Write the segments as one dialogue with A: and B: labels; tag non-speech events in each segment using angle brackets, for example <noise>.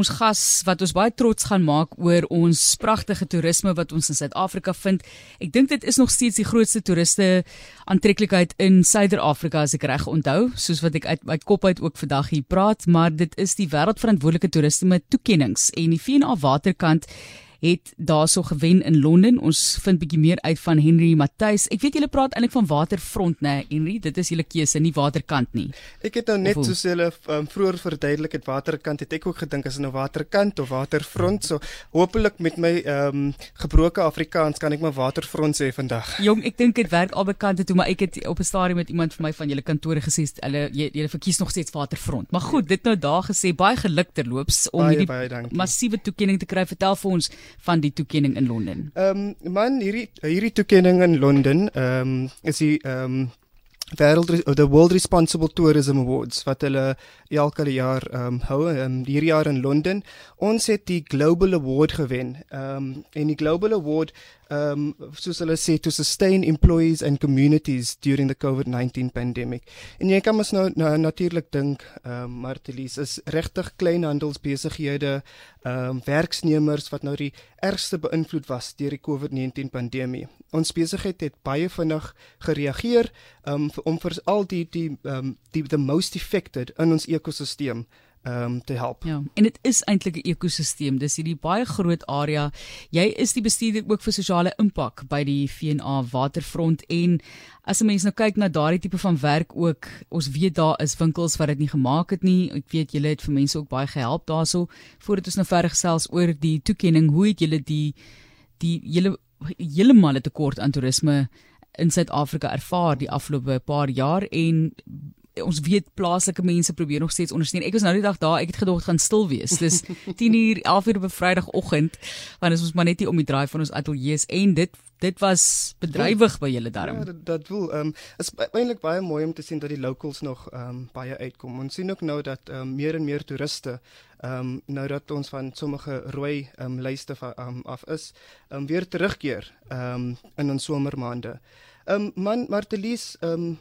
A: ons gas wat ons baie trots gaan maak oor ons pragtige toerisme wat ons in Suid-Afrika vind. Ek dink dit is nog steeds die grootste toeriste aantreklikheid in Suider-Afrika as ek reg onthou, soos wat ek uit my kop uit ook vandag hier praat, maar dit is die wêreldverantwoordelike toerisme toekenninge en die VNA Waterkant het daarso gewen in Londen. Ons vind bietjie meer uit van Henry Matthys. Ek weet julle praat eintlik van waterfront, né, nee, Henry? Dit is julle keuse, nie waterkant nie.
B: Ek het nou net soos julle um, vroeër verduidelik het waterkant het ek ook gedink as 'n nou waterkant of waterfront. So hopelik met my ehm um, gebroke Afrikaans kan ek my waterfront sê vandag.
A: Jong, ek dink dit werk albei kante toe, maar ek het op 'n stadium met iemand vir my van julle kantore gesê hulle julle verkies nog steeds waterfront. Maar goed, dit nou daar gesê baie geluk terloops om hierdie massiewe toekenning te kry. Vertel vir ons van die toekenning in Londen?
B: Ehm um, man, hierdie hierdie toekenning in Londen, ehm um, is die ehm um, World the World Responsible Tourism Awards wat hulle elke jaar ehm um, hou um, hierdie jaar in Londen. Ons het die Global Award gewen. Ehm um, en die Global Award um soos hulle sê to sustain employees and communities during the COVID-19 pandemic. En jy kan mos nou, nou natuurlik dink um Martelies is regtig kleinhandelsbesighede um werksnemers wat nou die ergste beïnvloed was deur die COVID-19 pandemie. Ons besigheid het baie vinnig gereageer um om vir al die die um die the most affected in ons ekosisteem um te help.
A: Ja, en dit is eintlik 'n ekosisteem. Dis hierdie baie groot area. Jy is die bestuurder ook vir sosiale impak by die VNA Waterfront en as 'n mens nou kyk na daardie tipe van werk ook, ons weet daar is winkels wat dit nie gemaak het nie. Ek weet julle het vir mense ook baie gehelp daaroor voordat ons nou verder gesels oor die toekenning. Hoe het julle die die julle heeltemal 'n tekort aan toerisme in Suid-Afrika ervaar die afgelope paar jaar en ons weet plaaslike mense probeer nog steeds ondersteun. Ek was nou die dag daar, ek het gedog gaan stil wees. Dis <laughs> 10:00, 11:00 op 'n Vrydagoggend, want dit is maar net hier om die draai van ons ateljee en dit dit was bedrywig by julle darm.
B: Ja, dit dit wil ehm um, is eintlik baie mooi om te sien dat die locals nog ehm um, baie uitkom. Ons sien ook nou dat ehm um, meer en meer toeriste ehm um, nou dat ons van sommige rooi ehm um, lyste van um, af is, ehm um, weer terugkeer ehm um, in ons somermaande. Ehm um, man Martelies ehm um,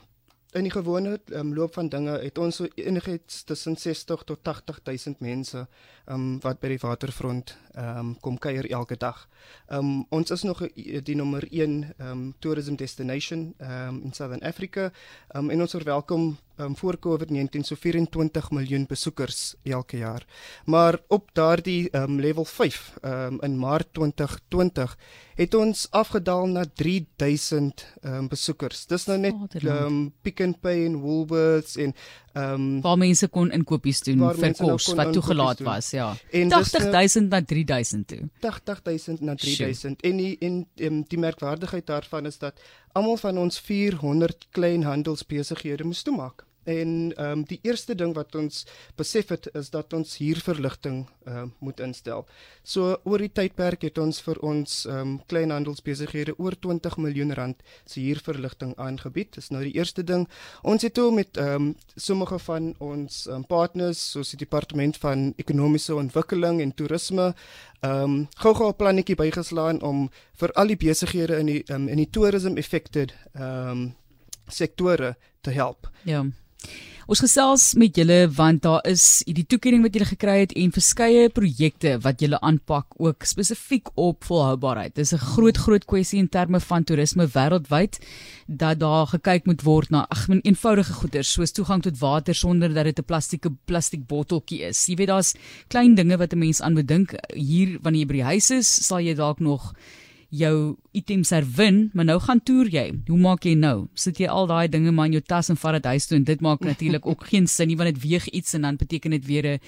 B: in die gewone um, loop van dinge het ons so enigiets tussen 60 tot 80 000 mense um, wat by die waterfront um, kom kuier elke dag. Um, ons is nog die nommer 1 um, tourism destination um, in Southern Africa um, en ons verwelkom um, voor COVID-19 so 24 miljoen besoekers elke jaar. Maar op daardie um, level 5 um, in Maart 2020 het ons afgedaal na 3000 um, besoekers. Dis nou net um, Pick n Pay en Woolworths en
A: ehm um, waar mense kon inkopies doen vir nou kos wat toegelaat was, ja. En 80000 na 3000 toe.
B: 80000 na 3000. En die en um, die merkwaardigheid daarvan is dat almal van ons 400 kleinhandelsbesighede moes toemaak. En ehm um, die eerste ding wat ons besef het is dat ons huurverligting ehm uh, moet instel. So oor die tydperk het ons vir ons ehm um, kleinhandelsbesighede oor 20 miljoen rand se huurverligting aangebied. Dis nou die eerste ding. Ons het toe met ehm um, sommige van ons um, partners soos die departement van ekonomiese ontwikkeling en toerisme ehm um, gou-gou 'n plannetjie bygeslaan om vir al die besighede in die um, in die tourism affected ehm um, sektore te help.
A: Ja. Ons gesels met julle want daar is hierdie toekenning wat julle gekry het en verskeie projekte wat julle aanpak ook spesifiek op volhoubaarheid. Dis 'n groot groot kwessie in terme van toerisme wêreldwyd dat daar gekyk moet word na ag men eenvoudige goeder soos toegang tot water sonder dat dit 'n plastieke plastiek botteltjie is. Jy weet daar's klein dinge wat 'n mens aan moet dink. Hier wanneer jy by die huis is, sal jy dalk nog jou items herwin, maar nou gaan toer jy. Hoe maak jy nou? Sit jy al daai dinge maar in jou tas en vat dit huis toe en dit maak natuurlik ook geen sin nie want dit weeg iets en dan beteken dit weer 'n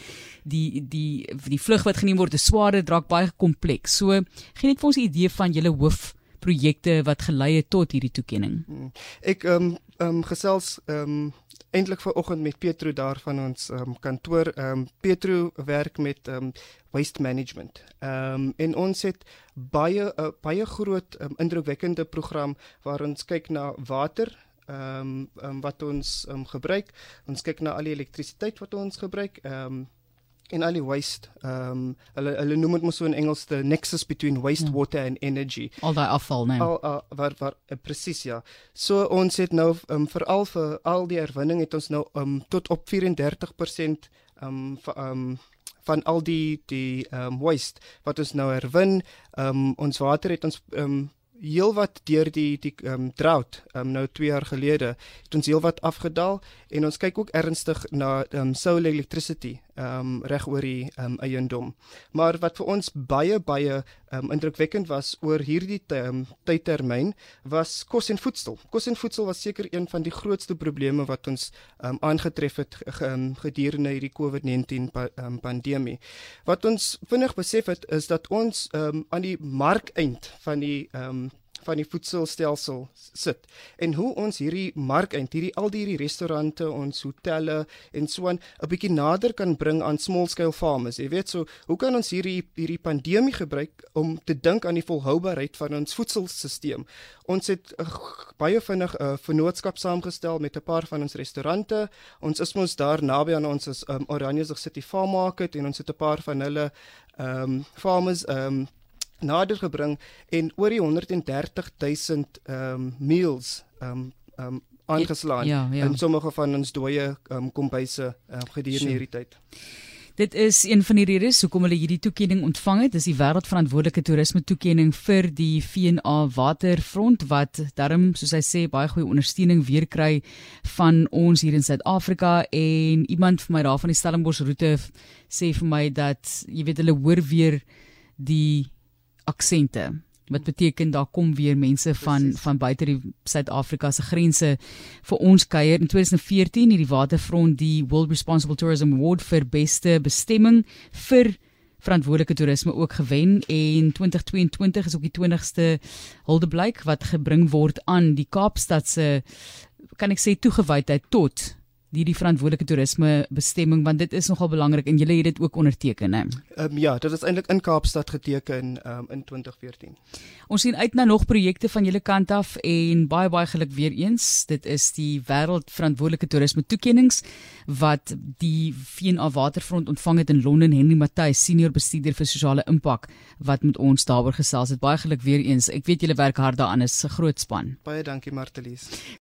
A: die die die vlug wat geneem word, 'n swaarder draak baie kompleks. So gee net vir ons 'n idee van julle hoof projekte wat gelei het tot hierdie toekenning. Hmm.
B: Ek ehm um, ehm um, gesels ehm um, eintlik vanoggend met Petro daar van ons um, kantoor. Ehm um, Petro werk met ehm um, waste management. Ehm um, en ons het baie uh, baie groot um, indrukwekkende program waar ons kyk na water ehm um, um, wat ons um, gebruik. Ons kyk na al die elektrisiteit wat ons gebruik. Ehm um, en al die waste ehm um, hulle hulle noem dit mos so in Engels the nexus between waste ja. water and energy
A: al daai afval nee al
B: uh, wat wat uh, presies ja so ons het nou um, veral vir al die herwinning het ons nou um, tot op 34% ehm um, ehm um, van al die die ehm um, waste wat ons nou herwin. Ehm um, ons water het ons ehm um, heelwat deur die die ehm um, drought ehm um, nou 2 jaar gelede het ons heelwat afgedaal en ons kyk ook ernstig na ehm um, solar electricity ehm um, reg oor die ehm um, eiendom. Maar wat vir ons baie baie ehm um, indrukwekkend was oor hierdie um, tydtermyn was kos en voedsel. Kos en voedsel was seker een van die grootste probleme wat ons ehm um, aangetref het um, gedurende hierdie COVID-19 pa, um, pandemie. Wat ons vinnig besef het is dat ons ehm um, aan die markeind van die ehm um, van die voedselstelsel sit en hoe ons hierdie mark en hierdie al die hierdie restaurante, ons hotelle en so aan 'n bietjie nader kan bring aan small scale farmers. Jy weet so, hoe kan ons hierdie hierdie pandemie gebruik om te dink aan die volhoubaarheid van ons voedselstelsel? Ons het uh, baie vinnig 'n uh, vennootskap saamgestel met 'n paar van ons restaurante. Ons is mos daar naby aan ons is um, Oranje City Farm Market en ons het 'n paar van hulle ehm um, farmers ehm um, nader gebring en oor die 130 000 ehm um, meals ehm um, ehm um, aangeslaan ja, ja. in sommige van ons dooie um, kombuise um, gedurende hierdie tyd.
A: Dit is een van die redes hoekom hulle hierdie toekenning ontvang het. Dis die wêreldverantwoordelike toerisme toekenning vir die VNA Waterfront wat daarom soos hy sê baie goeie ondersteuning weer kry van ons hier in Suid-Afrika en iemand vir my daar van die Stellenbosch roete sê vir my dat jy weet hulle hoor weer die aksente wat beteken daar kom weer mense van Precies. van buite die Suid-Afrika se grense vir ons kuier in 2014 hierdie waterfront die World Responsible Tourism Award vir beste bestemming vir verantwoordelike toerisme ook gewen en 2022 is ook die 20ste huldeblyk wat gebring word aan die Kaapstad se kan ek sê toegewydheid tot die die verantwoordelike toerisme bestemming want dit is nogal belangrik en julle het dit ook onderteken hè.
B: Ehm um, ja, dit is eintlik in Kaapstad geteken um, in 2014.
A: Ons sien uit na nog projekte van julle kant af en baie baie geluk weer eens. Dit is die wêreld verantwoordelike toerisme toekenninge wat die VNA Waterfront ontvang het in Londen Henry Matthys senior bestuurder vir sosiale impak wat met ons daaroor gesels het. Baie geluk weer eens. Ek weet julle werk hard daaraan is 'n groot span.
B: Baie dankie Martelies.